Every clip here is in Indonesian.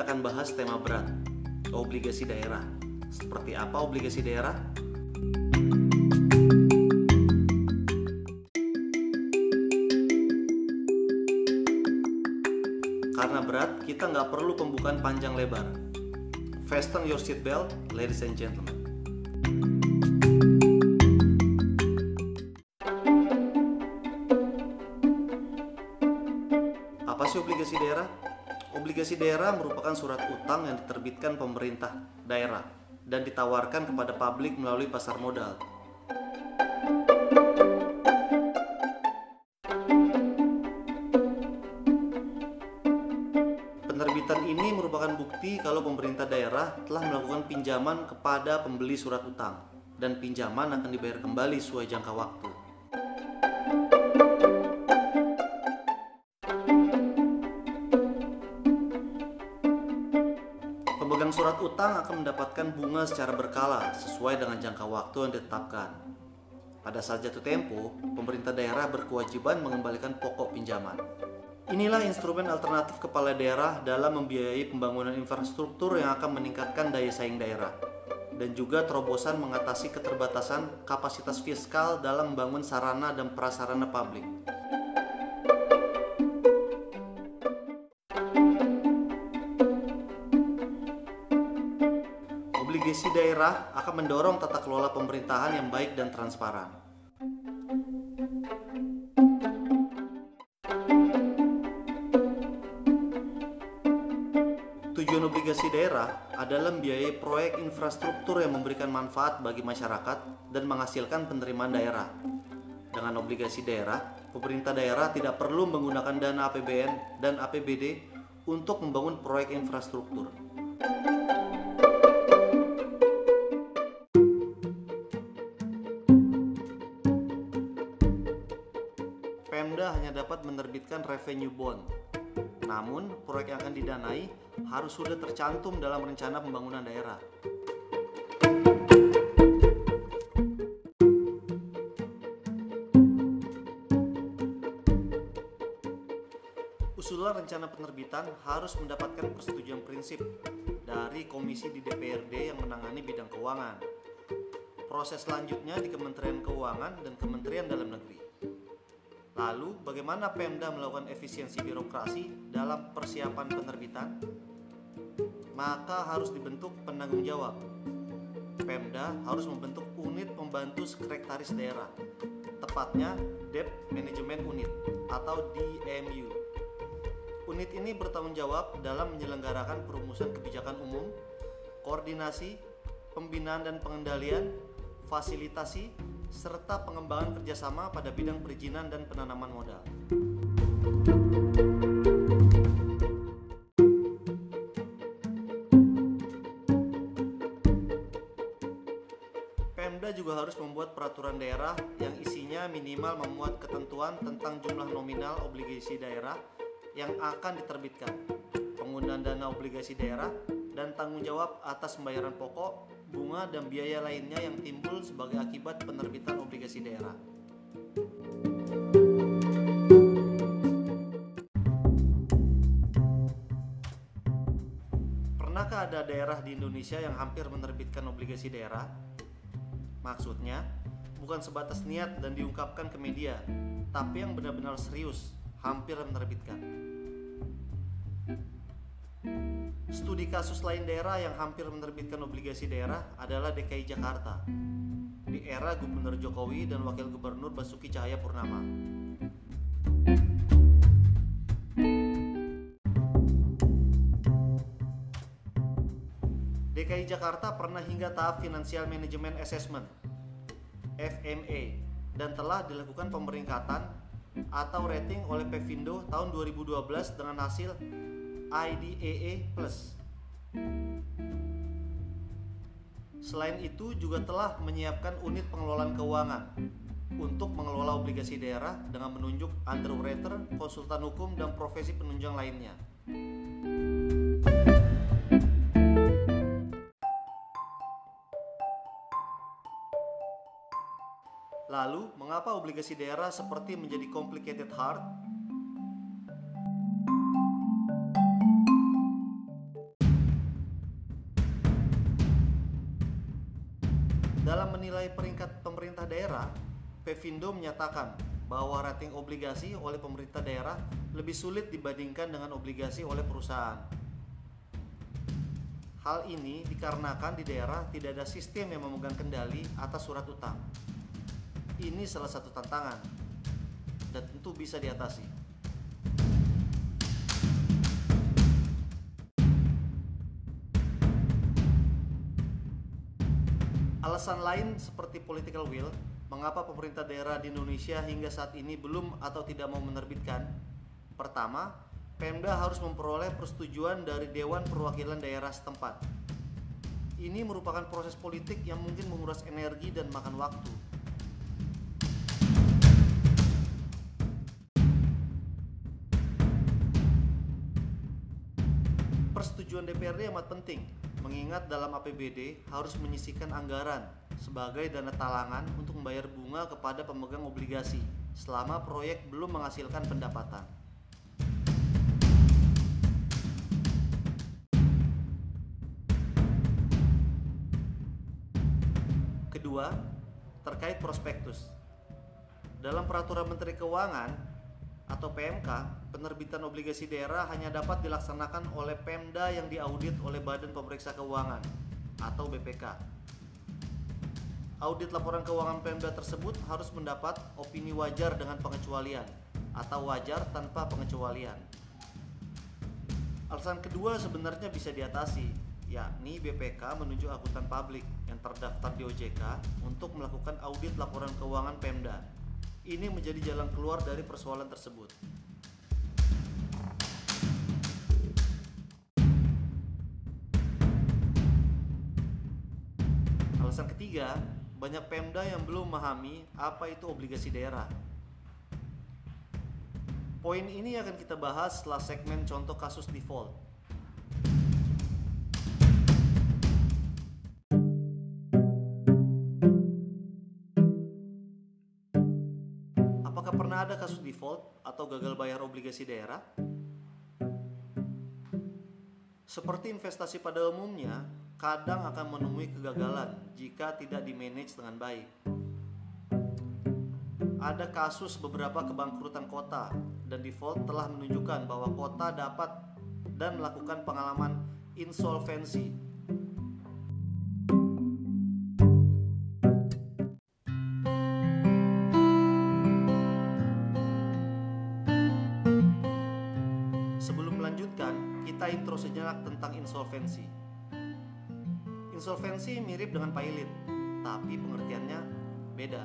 kita akan bahas tema berat, obligasi daerah. Seperti apa obligasi daerah? Karena berat, kita nggak perlu pembukaan panjang lebar. Fasten your seatbelt, ladies and gentlemen. Apa sih obligasi daerah? Obligasi daerah merupakan surat utang yang diterbitkan pemerintah daerah dan ditawarkan kepada publik melalui pasar modal. Penerbitan ini merupakan bukti kalau pemerintah daerah telah melakukan pinjaman kepada pembeli surat utang dan pinjaman akan dibayar kembali sesuai jangka waktu. Utang akan mendapatkan bunga secara berkala sesuai dengan jangka waktu yang ditetapkan. Pada saat jatuh tempo, pemerintah daerah berkewajiban mengembalikan pokok pinjaman. Inilah instrumen alternatif kepala daerah dalam membiayai pembangunan infrastruktur yang akan meningkatkan daya saing daerah dan juga terobosan mengatasi keterbatasan kapasitas fiskal dalam membangun sarana dan prasarana publik. Daerah akan mendorong tata kelola pemerintahan yang baik dan transparan. Tujuan obligasi daerah adalah membiayai proyek infrastruktur yang memberikan manfaat bagi masyarakat dan menghasilkan penerimaan daerah. Dengan obligasi daerah, pemerintah daerah tidak perlu menggunakan dana APBN dan APBD untuk membangun proyek infrastruktur. Dapat menerbitkan revenue bond. Namun, proyek yang akan didanai harus sudah tercantum dalam rencana pembangunan daerah. Usulan rencana penerbitan harus mendapatkan persetujuan prinsip dari komisi di DPRD yang menangani bidang keuangan. Proses selanjutnya di Kementerian Keuangan dan Kementerian Dalam Negeri. Lalu, bagaimana Pemda melakukan efisiensi birokrasi dalam persiapan penerbitan? Maka harus dibentuk penanggung jawab. Pemda harus membentuk unit pembantu sekretaris daerah, tepatnya Debt Management Unit atau DMU. Unit ini bertanggung jawab dalam menyelenggarakan perumusan kebijakan umum, koordinasi, pembinaan dan pengendalian, fasilitasi, serta pengembangan kerjasama pada bidang perizinan dan penanaman modal. Pemda juga harus membuat peraturan daerah yang isinya minimal memuat ketentuan tentang jumlah nominal obligasi daerah yang akan diterbitkan, penggunaan dana obligasi daerah, dan tanggung jawab atas pembayaran pokok, bunga, dan biaya lainnya yang timbul sebagai akibat penerbitan obligasi daerah. Pernahkah ada daerah di Indonesia yang hampir menerbitkan obligasi daerah? Maksudnya, bukan sebatas niat dan diungkapkan ke media, tapi yang benar-benar serius, hampir menerbitkan. Studi kasus lain daerah yang hampir menerbitkan obligasi daerah adalah DKI Jakarta di era Gubernur Jokowi dan Wakil Gubernur Basuki Cahaya Purnama. DKI Jakarta pernah hingga tahap Financial Management Assessment FMA dan telah dilakukan pemeringkatan atau rating oleh Pevindo tahun 2012 dengan hasil IDAA+. Selain itu juga telah menyiapkan unit pengelolaan keuangan untuk mengelola obligasi daerah dengan menunjuk underwriter, konsultan hukum, dan profesi penunjang lainnya. Lalu, mengapa obligasi daerah seperti menjadi complicated hard Pevindo menyatakan bahwa rating obligasi oleh pemerintah daerah lebih sulit dibandingkan dengan obligasi oleh perusahaan. Hal ini dikarenakan di daerah tidak ada sistem yang memegang kendali atas surat utang. Ini salah satu tantangan dan tentu bisa diatasi. Alasan lain seperti political will, mengapa pemerintah daerah di Indonesia hingga saat ini belum atau tidak mau menerbitkan? Pertama, Pemda harus memperoleh persetujuan dari Dewan Perwakilan Daerah setempat. Ini merupakan proses politik yang mungkin menguras energi dan makan waktu. Persetujuan DPRD amat penting, mengingat dalam APBD harus menyisikan anggaran sebagai dana talangan untuk membayar bunga kepada pemegang obligasi selama proyek belum menghasilkan pendapatan. Kedua, terkait prospektus. Dalam peraturan Menteri Keuangan atau PMK, penerbitan obligasi daerah hanya dapat dilaksanakan oleh Pemda yang diaudit oleh Badan Pemeriksa Keuangan atau BPK. Audit laporan keuangan Pemda tersebut harus mendapat opini wajar dengan pengecualian atau wajar tanpa pengecualian. Alasan kedua sebenarnya bisa diatasi, yakni BPK menunjuk akuntan publik yang terdaftar di OJK untuk melakukan audit laporan keuangan Pemda. Ini menjadi jalan keluar dari persoalan tersebut. Alasan ketiga, banyak Pemda yang belum memahami apa itu obligasi daerah. Poin ini akan kita bahas setelah segmen contoh kasus default. Apakah pernah ada kasus default atau gagal bayar obligasi daerah? Seperti investasi pada umumnya, kadang akan menemui kegagalan jika tidak dimanage dengan baik. Ada kasus beberapa kebangkrutan kota dan default telah menunjukkan bahwa kota dapat dan melakukan pengalaman insolvensi. Sebelum melanjutkan, kita intro sejenak tentang insolvensi. Insolvensi mirip dengan pailit, tapi pengertiannya beda.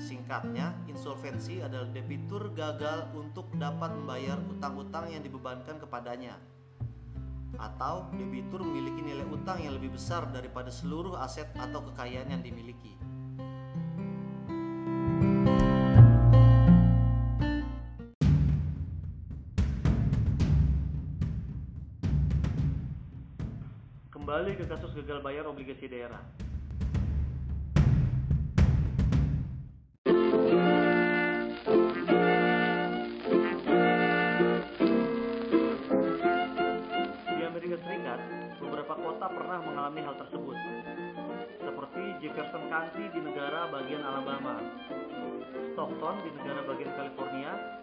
Singkatnya, insolvensi adalah debitur gagal untuk dapat membayar utang-utang yang dibebankan kepadanya. Atau debitur memiliki nilai utang yang lebih besar daripada seluruh aset atau kekayaan yang dimiliki. Kembali ke kasus gagal bayar obligasi daerah. Di Amerika Serikat, beberapa kota pernah mengalami hal tersebut, seperti Jefferson County di negara bagian Alabama, Stockton di negara bagian California,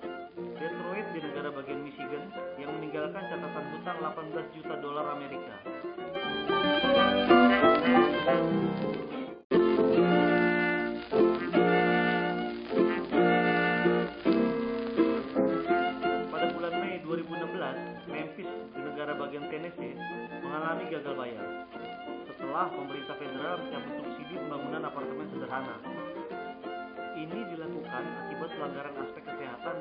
Detroit di negara bagian Michigan yang meninggalkan catatan hutang 18 juta dolar Amerika. Pada bulan Mei 2016, Memphis di negara bagian Tennessee mengalami gagal bayar setelah pemerintah federal mencabut subsidi pembangunan apartemen sederhana. Ini dilakukan akibat pelanggaran aspek kesehatan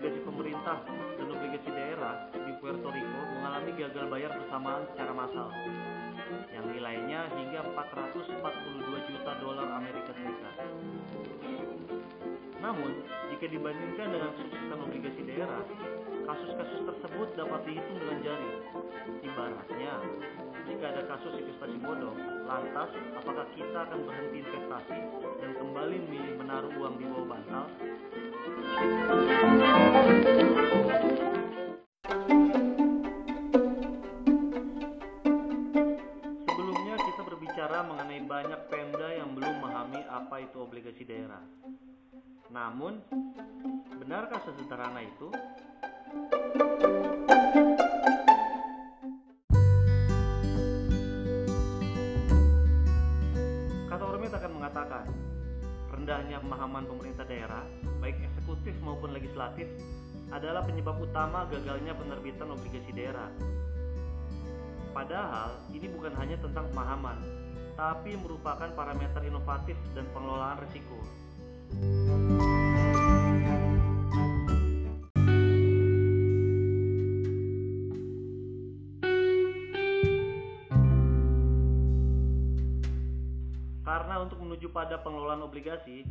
obligasi pemerintah dan obligasi daerah di Puerto Rico mengalami gagal bayar bersamaan secara massal yang nilainya hingga 442 juta dolar Amerika Serikat. Namun, jika dibandingkan dengan kesuksesan obligasi daerah, Kasus-kasus tersebut dapat dihitung dengan jari. Ibaratnya, jika ada kasus investasi bodong, lantas apakah kita akan berhenti investasi dan kembali memilih menaruh uang di bawah bantal? Namun, benarkah sesederhana itu? Kata Ormet akan mengatakan, rendahnya pemahaman pemerintah daerah, baik eksekutif maupun legislatif, adalah penyebab utama gagalnya penerbitan obligasi daerah. Padahal, ini bukan hanya tentang pemahaman, tapi merupakan parameter inovatif dan pengelolaan risiko. Untuk menuju pada pengelolaan obligasi,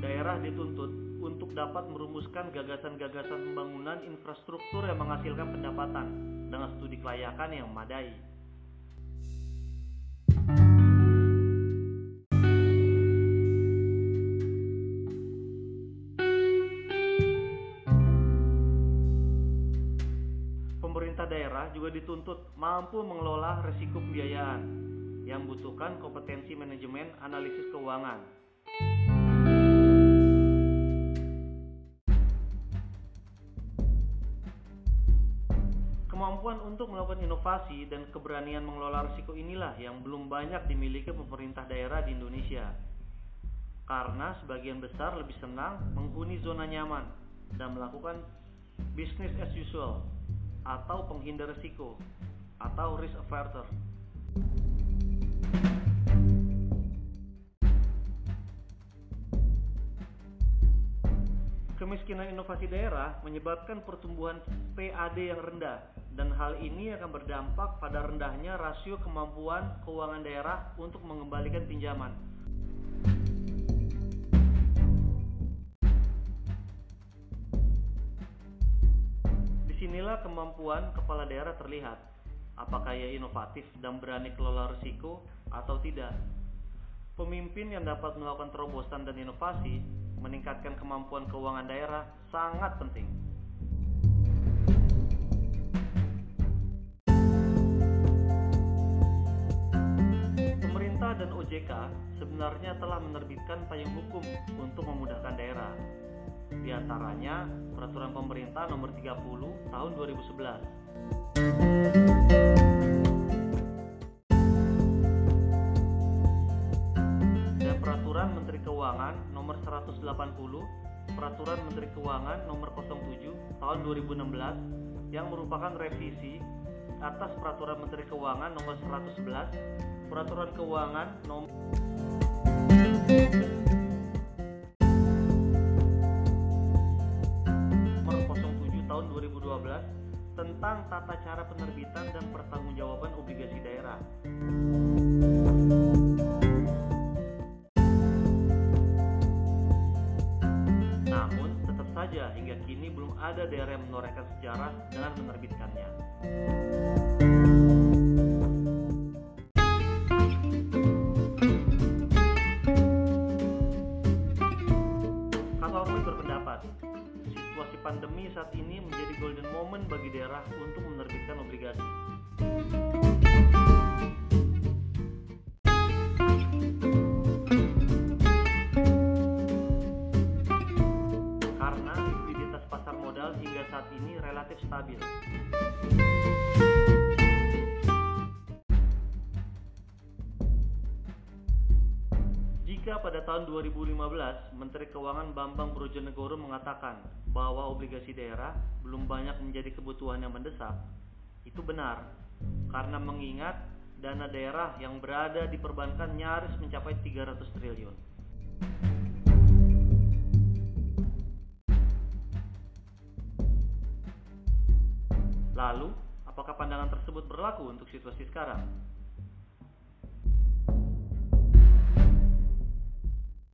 daerah dituntut untuk dapat merumuskan gagasan-gagasan pembangunan infrastruktur yang menghasilkan pendapatan dengan studi kelayakan yang memadai. Pemerintah daerah juga dituntut mampu mengelola risiko pembiayaan yang membutuhkan kompetensi manajemen analisis keuangan. Kemampuan untuk melakukan inovasi dan keberanian mengelola risiko inilah yang belum banyak dimiliki pemerintah daerah di Indonesia. Karena sebagian besar lebih senang menghuni zona nyaman dan melakukan business as usual atau penghindar risiko atau risk averter. Kemiskinan inovasi daerah menyebabkan pertumbuhan PAD yang rendah dan hal ini akan berdampak pada rendahnya rasio kemampuan keuangan daerah untuk mengembalikan pinjaman. Di sinilah kemampuan kepala daerah terlihat, apakah ia inovatif dan berani kelola risiko atau tidak. Pemimpin yang dapat melakukan terobosan dan inovasi meningkatkan kemampuan keuangan daerah sangat penting. Pemerintah dan OJK sebenarnya telah menerbitkan payung hukum untuk memudahkan daerah. Di antaranya Peraturan Pemerintah Nomor 30 Tahun 2011 180 Peraturan Menteri Keuangan Nomor 07 Tahun 2016 yang merupakan revisi atas Peraturan Menteri Keuangan Nomor 111 Peraturan Keuangan Nomor Nomor 07 Tahun 2012 tentang tata cara penerbitan dan pertanggungjawaban obligasi daerah. Saja hingga kini belum ada daerah yang menorehkan sejarah dengan menerbitkannya. Kata Orman berpendapat, situasi pandemi saat ini menjadi golden moment bagi daerah untuk menerbitkan obligasi. Ini relatif stabil. Jika pada tahun 2015 Menteri Keuangan Bambang Brojonegoro mengatakan bahwa obligasi daerah belum banyak menjadi kebutuhan yang mendesak, itu benar. Karena mengingat dana daerah yang berada di perbankan nyaris mencapai 300 triliun. Lalu, apakah pandangan tersebut berlaku untuk situasi sekarang?